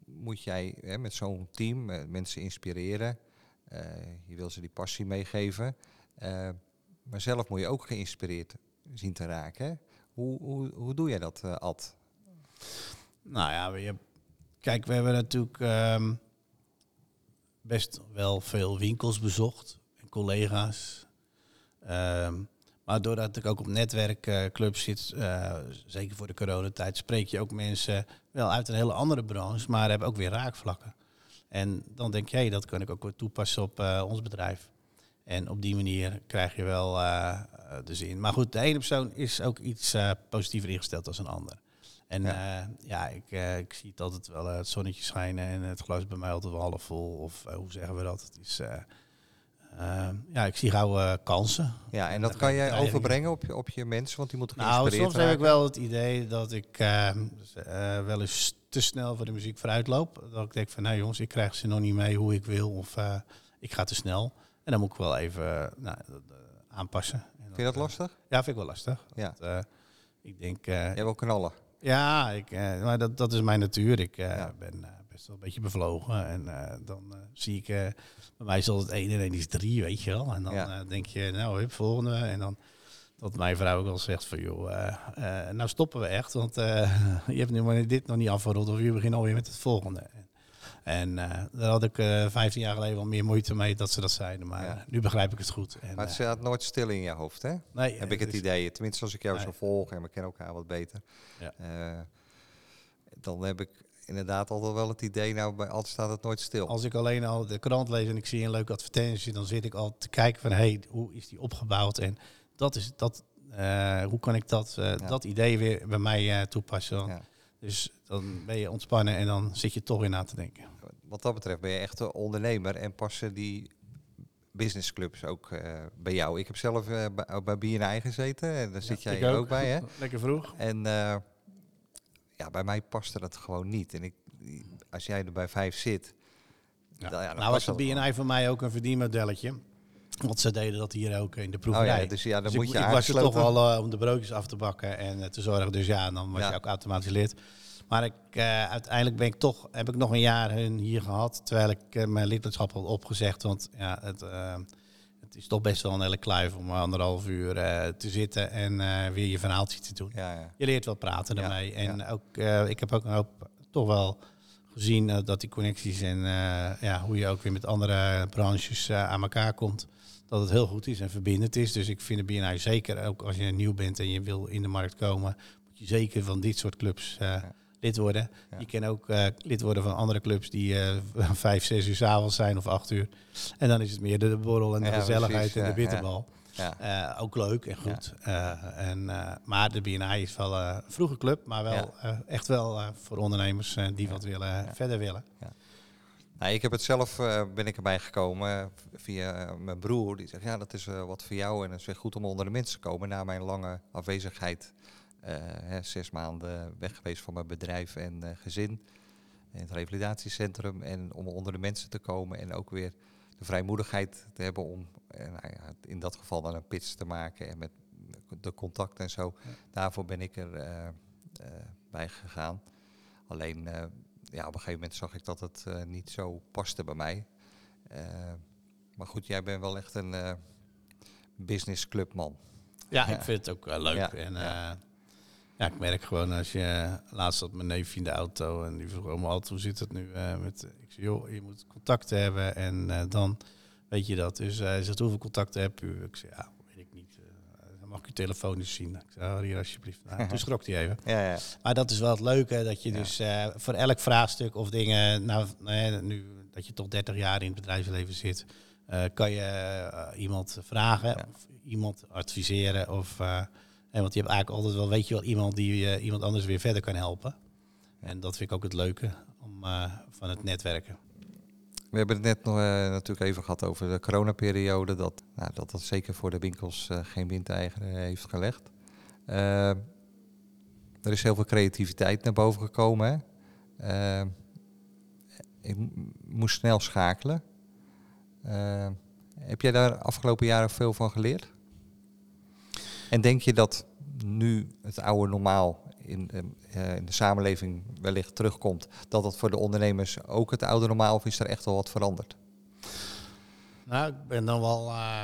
moet jij hè, met zo'n team eh, mensen inspireren. Eh, je wil ze die passie meegeven. Eh, maar zelf moet je ook geïnspireerd zien te raken. Hoe, hoe, hoe doe jij dat, eh, Ad? Nou ja, kijk, we hebben natuurlijk. ehm, best wel veel winkels bezocht en collega's. Ehm, maar doordat ik ook op netwerkclubs zit, uh, zeker voor de coronatijd, spreek je ook mensen wel uit een hele andere branche, maar hebben ook weer raakvlakken. En dan denk je, dat kan ik ook weer toepassen op ons bedrijf. En op die manier krijg je wel uh, de zin. Maar goed, de ene persoon is ook iets positiever ingesteld dan een ander. En ja, ja ik, ik zie het altijd wel het zonnetje schijnen en het glas bij mij altijd wel half vol. Of hoe zeggen we dat? Het is, Ehm, ja, ik zie gauw uh, kansen. Ja, en dat kan jij overbrengen op je, op je mensen, want die moeten Nou, soms heb ik wel het idee dat ik uh, wel eens te snel voor de muziek vooruit loop. Dat ik denk van, nou jongens, ik krijg ze nog niet mee hoe ik wil of uh, ik ga te snel. En dan moet ik wel even nou, aanpassen. Vind je dat lastig? Ja, vind ik wel lastig. Ja. Want, ik denk... jij wil knallen? Ja, ik, maar dat, dat is mijn natuur. Ik ja. ben best wel een beetje bevlogen en dan zie ik bij mij is het 1 en 1 is 3, weet je wel. En dan ja. denk je, nou, hup, volgende. En dan dat mijn vrouw ook al zegt van, joh, nou stoppen we echt. Want je hebt nu maar dit nog niet afgerond of je begint alweer met het volgende. En daar had ik 15 jaar geleden wel meer moeite mee dat ze dat zeiden. Maar ja. nu begrijp ik het goed. En, maar het staat nooit stil in je hoofd, hè? Nee. Heb ik het idee. Tenminste, als ik jou nee. zo volg en we kennen elkaar wat beter. Ja. dan heb ik inderdaad altijd wel het idee, nou, bij altijd staat het nooit stil. Als ik alleen al de krant lees en ik zie een leuke advertentie, dan zit ik al te kijken van, hé, hey, hoe is die opgebouwd? En dat is, dat, hoe kan ik dat, ja. dat idee weer bij mij toepassen? Dus dan ben je ontspannen en dan zit je toch weer na te denken. Wat dat betreft ben je echt een ondernemer en passen die businessclubs ook bij jou. Ik heb zelf bij, bij BNI gezeten en daar zit jij ook. ook. bij, hè? Lekker vroeg. En ja, bij mij paste dat gewoon niet. En ik, als jij er bij vijf zit. Ja. Dan, ja, nou was het BNI voor mij ook een verdienmodelletje. Want ze deden dat hier ook in de proeverij. Oh ja, dus ja, dan dus moet ik, je ik was er toch wel uh, om de broodjes af te bakken en uh, te zorgen. Dus ja, dan was ja. je ook automatisch lid. Maar ik, uh, uiteindelijk ben ik toch, heb ik nog een jaar hun hier gehad. Terwijl ik mijn lidmaatschap had opgezegd. Want ja, het, het is toch best wel een hele kluif om anderhalf uur te zitten en weer je verhaaltje te doen. Ja, ja. Je leert wel praten ja, daarmee. En ook, ik heb ook een hoop toch wel gezien dat die connecties en ja, hoe je ook weer met andere branches aan elkaar komt, dat het heel goed is en verbindend is. Dus ik vind de BNI zeker, ook als je nieuw bent en je wil in de markt komen, moet je zeker van dit soort clubs lid worden. Ja. Je kan ook uh, lid worden van andere clubs die uh, vijf, zes uur s avonds zijn of acht uur. En dan is het meer de, de borrel en de ja, gezelligheid precies, en de bitterbal. Ja. Uh, ook leuk en goed. en, maar de BNI is wel een vroege club, maar wel echt wel voor ondernemers die wat willen, verder willen. Nou, ik heb het zelf, ben ik erbij gekomen via mijn broer. Die zegt, ja, dat is wat voor jou en het is weer goed om onder de mensen te komen na mijn lange afwezigheid uh, hè, zes maanden weg geweest van mijn bedrijf en uh, gezin. In het revalidatiecentrum. En om onder de mensen te komen en ook weer de vrijmoedigheid te hebben om uh, nou in dat geval dan een pitch te maken en met de contact en zo. Ja. Daarvoor ben ik er bij gegaan. Alleen ja, op een gegeven moment zag ik dat het niet zo paste bij mij. maar goed, jij bent wel echt een businessclubman. Ja, ja, ik vind het ook leuk. Ja, en, ja, ik merk gewoon als je laatst had mijn neef in de auto en die vroeg allemaal altijd hoe zit het nu uh, met. Ik zei joh, je moet contacten hebben en uh, dan weet je dat. Dus hij zegt hoeveel contacten heb u? Ik zei ja, weet ik niet. Dan mag ik je telefonisch zien. Ik zei oh, hier alsjeblieft. Nou, toen schrok hij even. Ja, ja. Maar dat is wel het leuke dat je ja. dus voor elk vraagstuk of dingen, nou nee, nu dat je toch 30 jaar in het bedrijfsleven zit, kan je iemand vragen of iemand adviseren of en want je hebt eigenlijk altijd wel, weet je wel, iemand die uh, iemand anders weer verder kan helpen. En dat vind ik ook het leuke om, uh, van het netwerken. We hebben het net nog uh, natuurlijk even gehad over de coronaperiode. Dat nou, dat, dat zeker voor de winkels geen windeigen heeft gelegd. er is heel veel creativiteit naar boven gekomen. Hè? ik moest snel schakelen. heb jij daar afgelopen jaren veel van geleerd? En denk je dat nu het oude normaal in, uh, in de samenleving wellicht terugkomt, dat dat voor de ondernemers ook het oude normaal of is er echt wel wat veranderd? Nou, ik ben dan wel. Uh,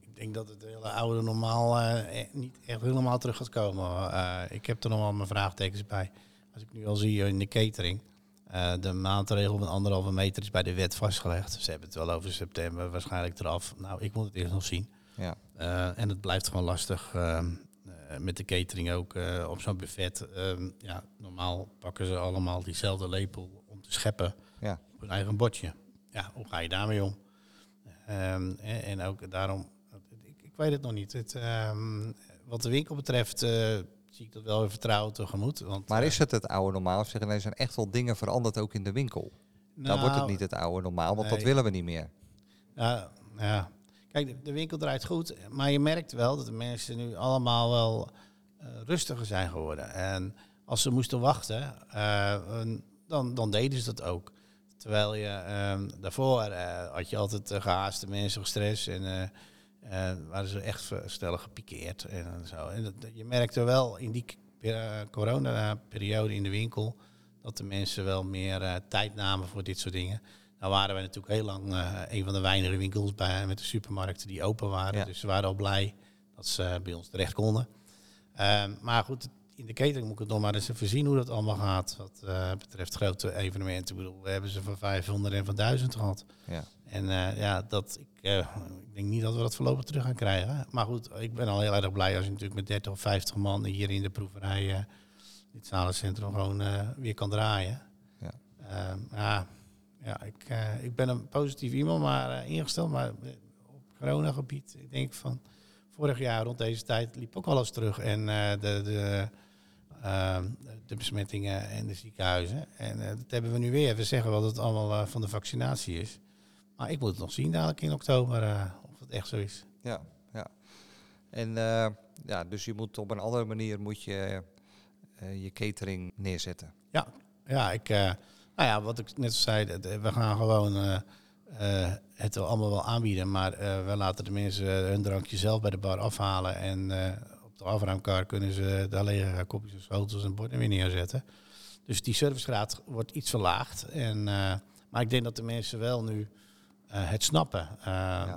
ik denk dat het hele oude normaal uh, niet echt helemaal terug gaat komen. ik heb er nog wel mijn vraagtekens bij. Als ik nu al zie in de catering. Eh, de maatregel van anderhalve meter is bij de wet vastgelegd. Ze hebben het wel over september waarschijnlijk eraf. Nou, ik moet het eerst nog zien. Ja. Eh, en het blijft gewoon lastig ehm, eh, met de catering ook eh, op zo'n buffet. Ehm, ja, normaal pakken ze allemaal diezelfde lepel om te scheppen Ja. op hun eigen bordje. Ja, hoe ga je daarmee om? Ehm, en, en ook daarom, ik, ik weet het nog niet. Het, wat de winkel betreft zie ik dat wel weer vertrouwen tegemoet. Want, Maar is het het oude normaal? Zeggen nee, er zijn echt wel dingen veranderd ook in de winkel? Dan wordt het nou, niet het oude normaal, want dat willen we niet meer. Ja, ja. Kijk, de, winkel draait goed, maar je merkt wel dat de mensen nu allemaal wel eh, rustiger zijn geworden. En als ze moesten wachten, eh, dan, dan deden ze dat ook. Terwijl je ehm, daarvoor eh, had je altijd gehaaste mensen, stress en waren ze echt sneller gepikeerd en zo. En dat, je merkte wel in die corona-periode in de winkel dat de mensen wel meer tijd namen voor dit soort dingen. Nou waren wij natuurlijk heel lang eh, een van de weinige winkels bij, met de supermarkten die open waren. Ja. Dus ze waren al blij dat ze bij ons terecht konden. Ehm, maar goed, in de catering moet ik het nog maar eens even zien hoe dat allemaal gaat. Wat eh, betreft grote evenementen. Ik bedoel, we hebben ze van 500 en van 1000 gehad. Ja. En eh, ja, dat, ik, eh, ik denk niet dat we dat voorlopig terug gaan krijgen. Maar goed, ik ben al heel erg blij als je natuurlijk met 30 of 50 man hier in de proeverij, eh, het zalencentrum, gewoon eh, weer kan draaien. Ja. Ehm, ja, ja ik, eh, ik ben een positief iemand maar eh, ingesteld, maar eh, op coronagebied, ik denk van vorig jaar rond deze tijd liep ook alles terug. En de, de, ehm, de besmettingen en de ziekenhuizen. En dat hebben we nu weer. We zeggen wel dat het allemaal van de vaccinatie is. Maar ik moet het nog zien dadelijk in oktober of het echt zo is. Ja, ja. En ja, dus je moet op een andere manier moet je je catering neerzetten. Ja, ik, eh, nou ja, wat ik net zei, eh, we gaan gewoon eh, eh, het allemaal wel aanbieden. Maar eh, we laten de mensen hun drankje zelf bij de bar afhalen. En op de afruimkar kunnen ze daar lege kopjes en schotels en borden weer neerzetten. Dus die servicegraad wordt iets verlaagd. En, maar ik denk dat de mensen wel nu het snappen.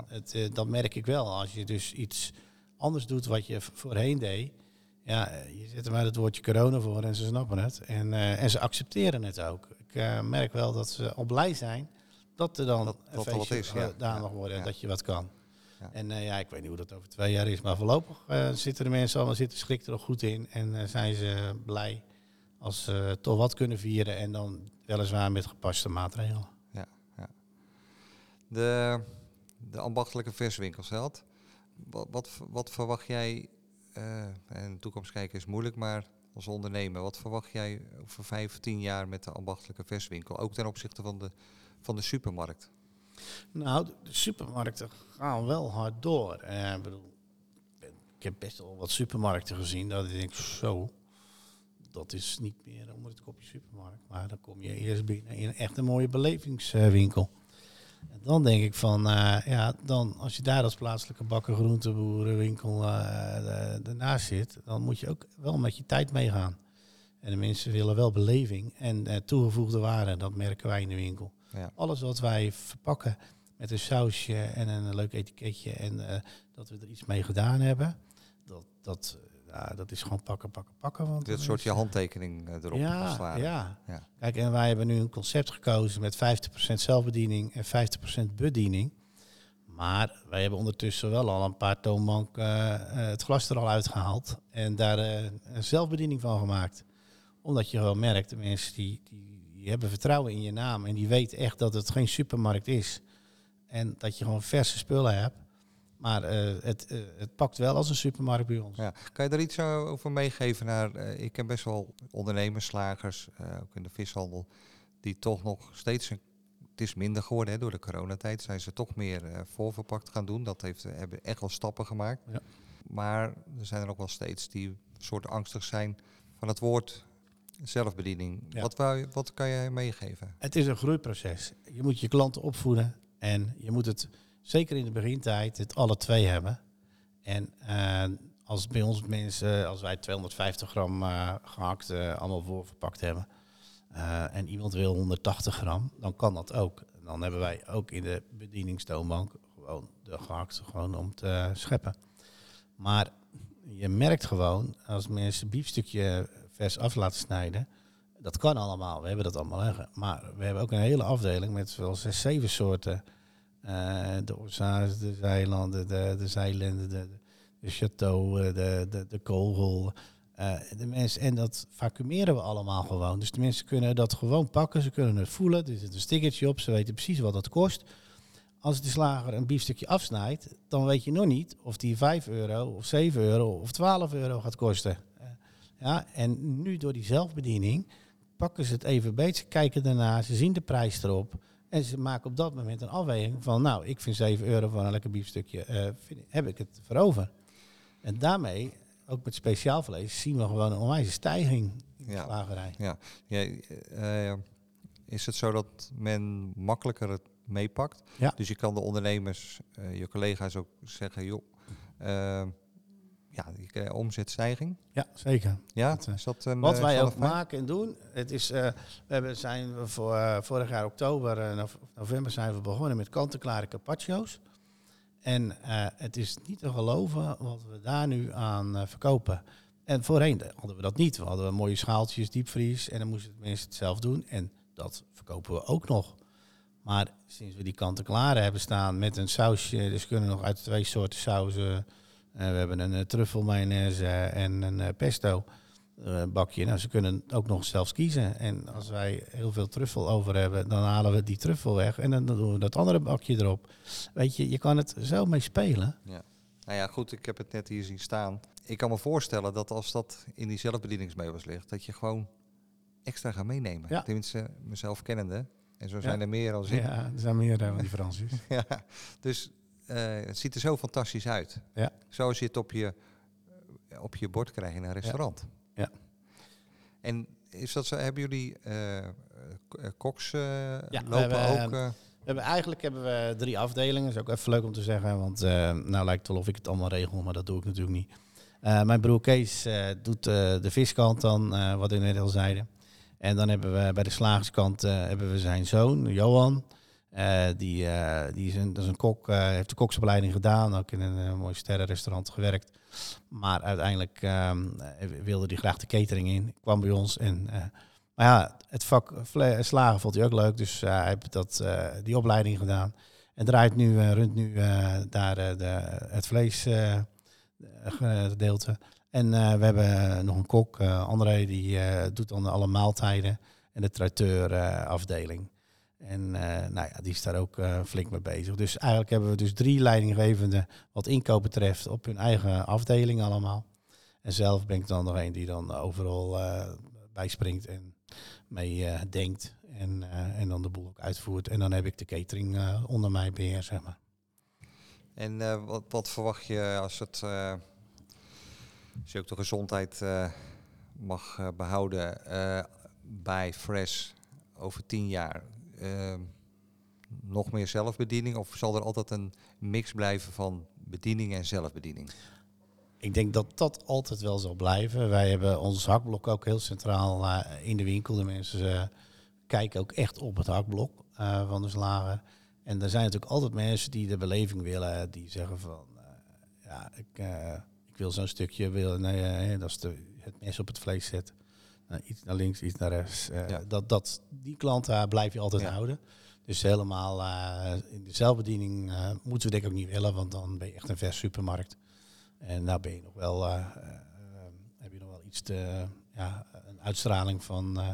Het, dat merk ik wel. Als je dus iets anders doet wat je voorheen deed. Ja, je zet er maar het woordje corona voor en ze snappen het. En, en ze accepteren het ook. Ik eh, merk wel dat ze al blij zijn dat er dan Dat- een dat feestje is, ja. gedaan Ja, mag worden en ja. dat je wat kan. Ja. En eh, ja, ik weet niet hoe dat over twee jaar is, maar voorlopig eh, zitten de mensen allemaal zitten schrik er nog goed in. En zijn ze blij als ze toch wat kunnen vieren en dan weliswaar met gepaste maatregelen. De, de ambachtelijke verswinkels had. Wat, wat, wat verwacht jij, en toekomst kijken is moeilijk, maar als ondernemer, wat verwacht jij over vijf of tien jaar met de ambachtelijke verswinkel? Ook ten opzichte van de, van de supermarkt. Nou, de supermarkten gaan wel hard door. Eh, ik bedoel, ik heb best wel wat supermarkten gezien dat ik denk, zo, dat is niet meer onder het kopje supermarkt. Maar dan kom je eerst binnen in echt een mooie belevingswinkel. En dan denk ik van, eh, ja, dan als je daar als plaatselijke bakker, groenteboerenwinkel eh ernaast zit, dan moet je ook wel met je tijd meegaan. En de mensen willen wel beleving en eh, toegevoegde waarde, dat merken wij in de winkel. Ja. Alles wat wij verpakken met een sausje en een leuk etiketje en dat we er iets mee gedaan hebben, dat, dat, ja, dat is gewoon pakken, pakken, pakken. Want Dit soort je handtekening eh, erop. ja, ja. Ja. Kijk, en wij hebben nu een concept gekozen met 50% zelfbediening en 50% bediening. Maar wij hebben ondertussen wel al een paar toonbank eh, eh, het glas er al uitgehaald en daar een zelfbediening van gemaakt. Omdat je gewoon merkt, de mensen die, die, die hebben vertrouwen in je naam en die weten echt dat het geen supermarkt is. En dat je gewoon verse spullen hebt. Maar eh, het, eh, het pakt wel als een supermarkt bij ons. Ja. Kan je daar iets eh, over meegeven naar, ik ken best wel ondernemers, slagers, ook in de vishandel, die toch nog steeds, een, het is minder geworden hè, door de coronatijd, zijn ze toch meer voorverpakt gaan doen. Dat heeft, hebben echt wel stappen gemaakt. Ja. Maar er zijn er ook wel steeds die soort angstig zijn van het woord zelfbediening. Ja. Wat, wou wat kan jij meegeven? Het is een groeiproces. Je moet je klanten opvoeden en je moet het, zeker in de begintijd, het alle twee hebben. En eh, als bij ons mensen, als wij 250 gram eh, gehakt eh, allemaal voorverpakt hebben en iemand wil 180 gram, dan kan dat ook. Dan hebben wij ook in de bedieningstoonbank gewoon de gehakt gewoon om te scheppen. Maar je merkt gewoon, als mensen biefstukje vers af laten snijden, Dat kan allemaal, we hebben dat allemaal liggen. Maar we hebben ook een hele afdeling met wel zes, zeven soorten. Uh, de orsa's, de zeilanden, de, de zeilenden, de, de chateau, de, de, de kogel. Uh, de mensen, en dat vacuumeren we allemaal gewoon. Dus de mensen kunnen dat gewoon pakken, ze kunnen het voelen. Er zit een stickertje op, ze weten precies wat dat kost. Als de slager een biefstukje afsnijdt, dan weet je nog niet of die 5 euro of 7 euro of 12 euro gaat kosten. Ja, en nu door die zelfbediening pakken ze het even beet, ze kijken daarna, ze zien de prijs erop. En ze maken op dat moment een afweging van, nou, ik vind 7 euro voor een lekker biefstukje, uh, vind, heb ik het voor over. En daarmee, ook met speciaal vlees, zien we gewoon een onwijze stijging in de Ja. slagerij. Ja. ja eh, is het zo dat men makkelijker het meepakt? Ja. Dus je kan de ondernemers, eh, je collega's ook zeggen, joh, eh, ja, die krijgen omzetstijging. Ja, zeker. Ja, Dat, eh, is dat een, Wat eh, wij ook maken en doen, het is, eh, we hebben, zijn we voor, eh, vorig jaar oktober, en nov- november zijn we begonnen met kant-en-klare carpaccio's. En eh, het is niet te geloven wat we daar nu aan eh, verkopen. En voorheen hadden we dat niet. We hadden mooie schaaltjes, diepvries en dan moesten de mensen het zelf doen. En dat verkopen we ook nog. Maar sinds we die kant-en-klare hebben staan met een sausje, dus we kunnen nog uit twee soorten sauzen. Eh, we hebben een uh, truffel mayonaise en een eh, pesto eh, bakje. Nou, ze kunnen ook nog zelfs kiezen. En als wij heel veel truffel over hebben, dan halen we die truffel weg en dan doen we dat andere bakje erop. Weet je, je kan het zo mee spelen. Nou ja, goed, ik heb het net hier zien staan. Ik kan me voorstellen dat als dat in die zelfbedieningsmeubels ligt, dat je gewoon extra gaat meenemen. Ja. Tenminste, mezelf kennende. En zo Ja. zijn er meer dan ik. Ja, er zijn meer dan die Francis. Ja, dus eh, het ziet er zo fantastisch uit. Ja. Zoals je het op je, eh, op je bord krijgt in een restaurant. Ja. En is dat zo, hebben jullie eh, eh, eh, koks eh, lopen hebben, ook? eh, We hebben, eigenlijk hebben we drie afdelingen. Dat is ook even leuk om te zeggen. Want eh, nou lijkt het wel of ik het allemaal regel, maar dat doe ik natuurlijk niet. Eh, mijn broer Kees eh, doet eh, de viskant dan, eh, wat we net al zeiden. En dan hebben we bij de slagerskant eh, hebben we zijn zoon, Johan. Eh, die, eh, die is een, dat is een kok, eh, heeft de koksopleiding gedaan, ook in een mooi sterrenrestaurant gewerkt. Maar uiteindelijk ehm, eh, wilde hij graag de catering in, kwam bij ons. En, maar ja, het vak slagen vond hij ook leuk, dus hij heeft dat, die opleiding gedaan. En draait nu, runt nu daar de, het vleesgedeelte. en we hebben nog een kok, André, die doet dan alle maaltijden en de traiteurafdeling. En eh, nou ja, die is daar ook eh, flink mee bezig. Dus eigenlijk hebben we dus drie leidinggevenden wat inkoop betreft op hun eigen afdeling allemaal. En zelf ben ik dan nog een die dan overal eh bijspringt en mee denkt. En, en dan de boel ook uitvoert. En dan heb ik de catering onder mij beheer, zeg maar. En wat, wat verwacht je als het als ook de gezondheid mag eh, behouden eh, bij Fresh over tien jaar? Eh, nog meer zelfbediening of zal er altijd een mix blijven van bediening en zelfbediening? Ik denk dat dat altijd wel zal blijven. Wij hebben ons hakblok ook heel centraal eh, in de winkel. De mensen eh, kijken ook echt op het hakblok eh, van de slager. En er zijn natuurlijk altijd mensen die de beleving willen. Die zeggen van, ja, ik, ik wil zo'n stukje. Wil, nee, dat is de, het mes op het vlees zetten. Nou, iets naar links, iets naar rechts. Eh, Ja. dat, dat, die klant daar blijf je altijd Ja. houden. Dus helemaal eh, in de zelfbediening eh, moeten we denk ik ook niet willen. Want dan ben je echt een vers supermarkt. En nou ben je nog wel, eh, eh, heb je nog wel iets te, ja, een uitstraling van. eh,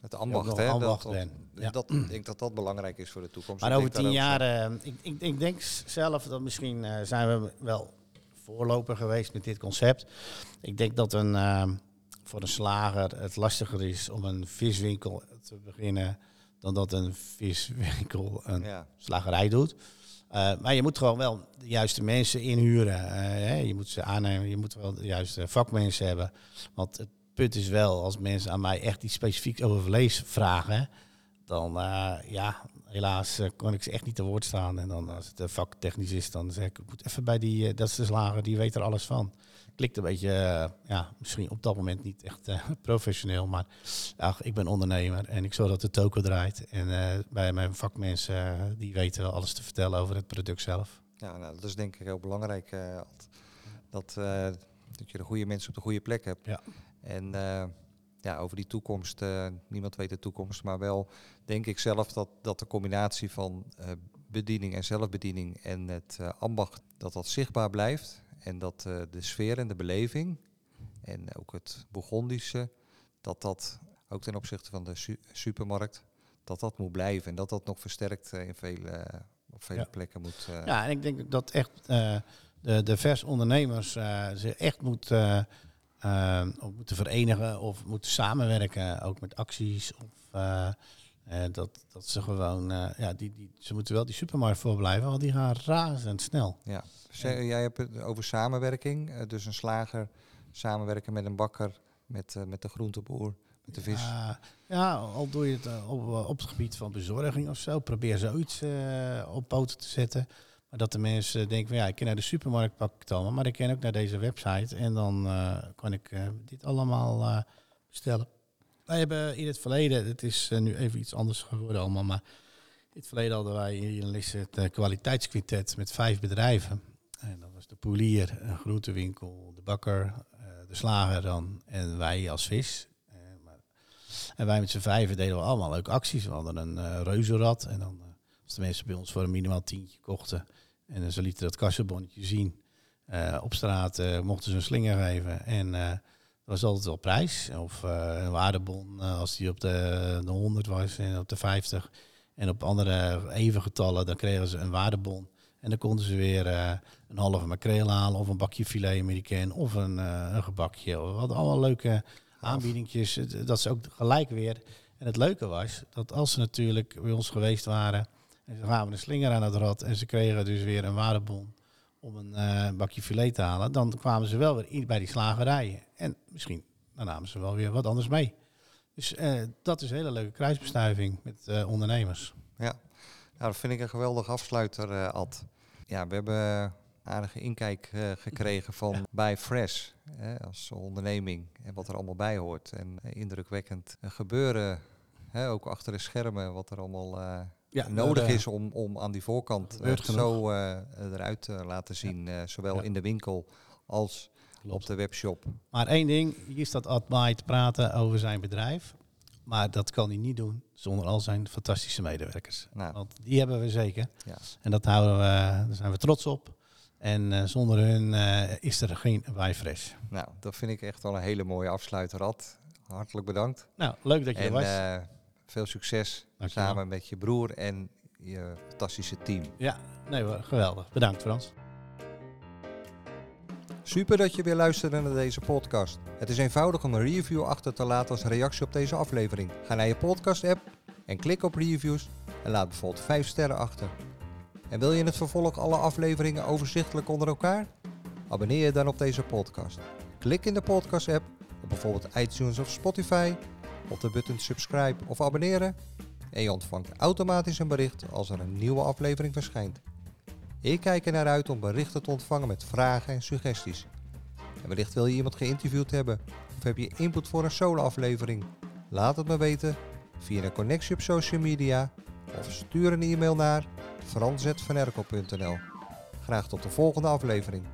Het ambacht, hè? ambacht dat, Ja. ik denk dat dat belangrijk is voor de toekomst. maar Ik over tien daar jaar, eh, ik, ik, ik denk zelf dat misschien eh, zijn we wel voorloper geweest met dit concept. Ik denk dat een, eh, voor een slager het lastiger is om een viswinkel te beginnen dan dat een viswinkel een ja. slagerij doet. Eh, maar je moet gewoon wel de juiste mensen inhuren. Eh, hè, je moet ze aannemen, je moet wel de juiste vakmensen hebben. Want het punt is wel, als mensen aan mij echt iets specifieks over vlees vragen, dan eh, ja, helaas kon ik ze echt niet te woord staan. En dan als het eh, vaktechnisch is, dan zeg ik, ik moet even bij die, dat is de slager, die weet er alles van. Klikt een beetje, eh, ja, misschien op dat moment niet echt eh, professioneel, maar ach, ik ben ondernemer en ik zorg dat de toko draait. En eh, bij mijn vakmensen, die weten wel alles te vertellen over het product zelf. Ja, nou, dat is denk ik heel belangrijk. dat, dat je de goede mensen op de goede plek hebt. Ja. En ja, over die toekomst, niemand weet de toekomst, maar wel denk ik zelf dat, dat de combinatie van bediening en zelfbediening en het ambacht, dat dat zichtbaar blijft. En dat eh, de sfeer en de beleving en ook het Bourgondische, dat dat ook ten opzichte van de su- supermarkt, dat dat moet blijven. En dat dat nog versterkt eh, in vele, op vele Ja. plekken moet. eh, Ja, en ik denk dat echt eh, de, de vers ondernemers eh, ze echt moeten, eh, of moeten verenigen of moeten samenwerken, ook met acties. Of, eh, eh, dat, dat ze gewoon, eh, ja, die, die, ze moeten wel die supermarkt voor blijven, want die gaan razendsnel. Ja, Zeg, jij hebt het over samenwerking. eh, dus een slager samenwerken met een bakker, met, eh, met de groenteboer, met de vis. Ja, ja, al doe je het eh, op, eh, op het gebied van bezorging of zo. Probeer zoiets eh, op poten te zetten. Maar dat de mensen denken van ja, ik kan naar de supermarkt pak ik het allemaal. Maar ik kan ook naar deze website en dan eh, kan ik eh, dit allemaal eh, bestellen. Wij hebben in het verleden, het is eh, nu even iets anders geworden allemaal. Maar in het verleden hadden wij hier in Lisse het eh, kwaliteitsquintet met vijf bedrijven. En dat was de poelier, een groentewinkel, de bakker, eh, de slager dan en wij als vis. En wij met z'n vijven deden we allemaal leuke acties. We hadden een reuzenrad. En dan, als de mensen bij ons voor een minimaal tientje kochten. En ze lieten dat kassenbonnetje zien. op straat mochten ze een slinger geven. En was altijd wel prijs. Of eh, een waardebon eh, als die op de, de 100 was en op de 50. En op andere even getallen, dan kregen ze een waardebon. En dan konden ze weer eh, een halve makreel halen. Of een bakje filet americain. Of een, een gebakje. We hadden allemaal leuke aanbiedingjes. Dat ze ook gelijk weer. En het leuke was dat als ze natuurlijk bij ons geweest waren. En ze gaven een slinger aan het rad. En ze kregen dus weer een waardebon om een eh, bakje filet te halen. Dan kwamen ze wel weer in, bij die slagerijen. En misschien dan namen ze wel weer wat anders mee. Dus eh, dat is een hele leuke kruisbestuiving met eh, ondernemers. Ja, nou, dat vind ik een geweldige afsluiter, Ad. Ja, we hebben aardige inkijk gekregen van bij Fresh hè, als onderneming en wat er allemaal bij hoort. En indrukwekkend gebeuren, hè, ook achter de schermen, wat er allemaal Ja, nodig eh, is om, om aan die voorkant eh, zo eh, eruit te laten zien. zowel in de winkel als Klopt. op de webshop. Maar één ding, hier staat Ad te praten over zijn bedrijf. Maar dat kan hij niet doen zonder al zijn fantastische medewerkers. Nou, Want die hebben we zeker. Ja. En dat houden we, daar zijn we trots op. En zonder hun is er geen Wijfresh. nou, dat vind ik echt wel een hele mooie afsluiter, Ad. Hartelijk bedankt. Nou, leuk dat je er was. Veel succes Dankjewel. samen met je broer en je fantastische team. ja, nee, geweldig. Bedankt Frans. Super dat je weer luisterde naar deze podcast. Het is eenvoudig om een review achter te laten als reactie op deze aflevering. Ga naar je podcast-app en klik op reviews en laat bijvoorbeeld 5 sterren achter. En wil je in het vervolg alle afleveringen overzichtelijk onder elkaar? Abonneer je dan op deze podcast. Klik in de podcast-app op bijvoorbeeld iTunes of Spotify op de button subscribe of abonneren en je ontvangt automatisch een bericht als er een nieuwe aflevering verschijnt. Ik kijk er naar uit om berichten te ontvangen met vragen en suggesties. En wellicht wil je iemand geïnterviewd hebben of heb je input voor een solo-aflevering? Laat het me weten via een connectie op social media of stuur een e-mail naar frans.vanerkel.nl. Graag tot de volgende aflevering.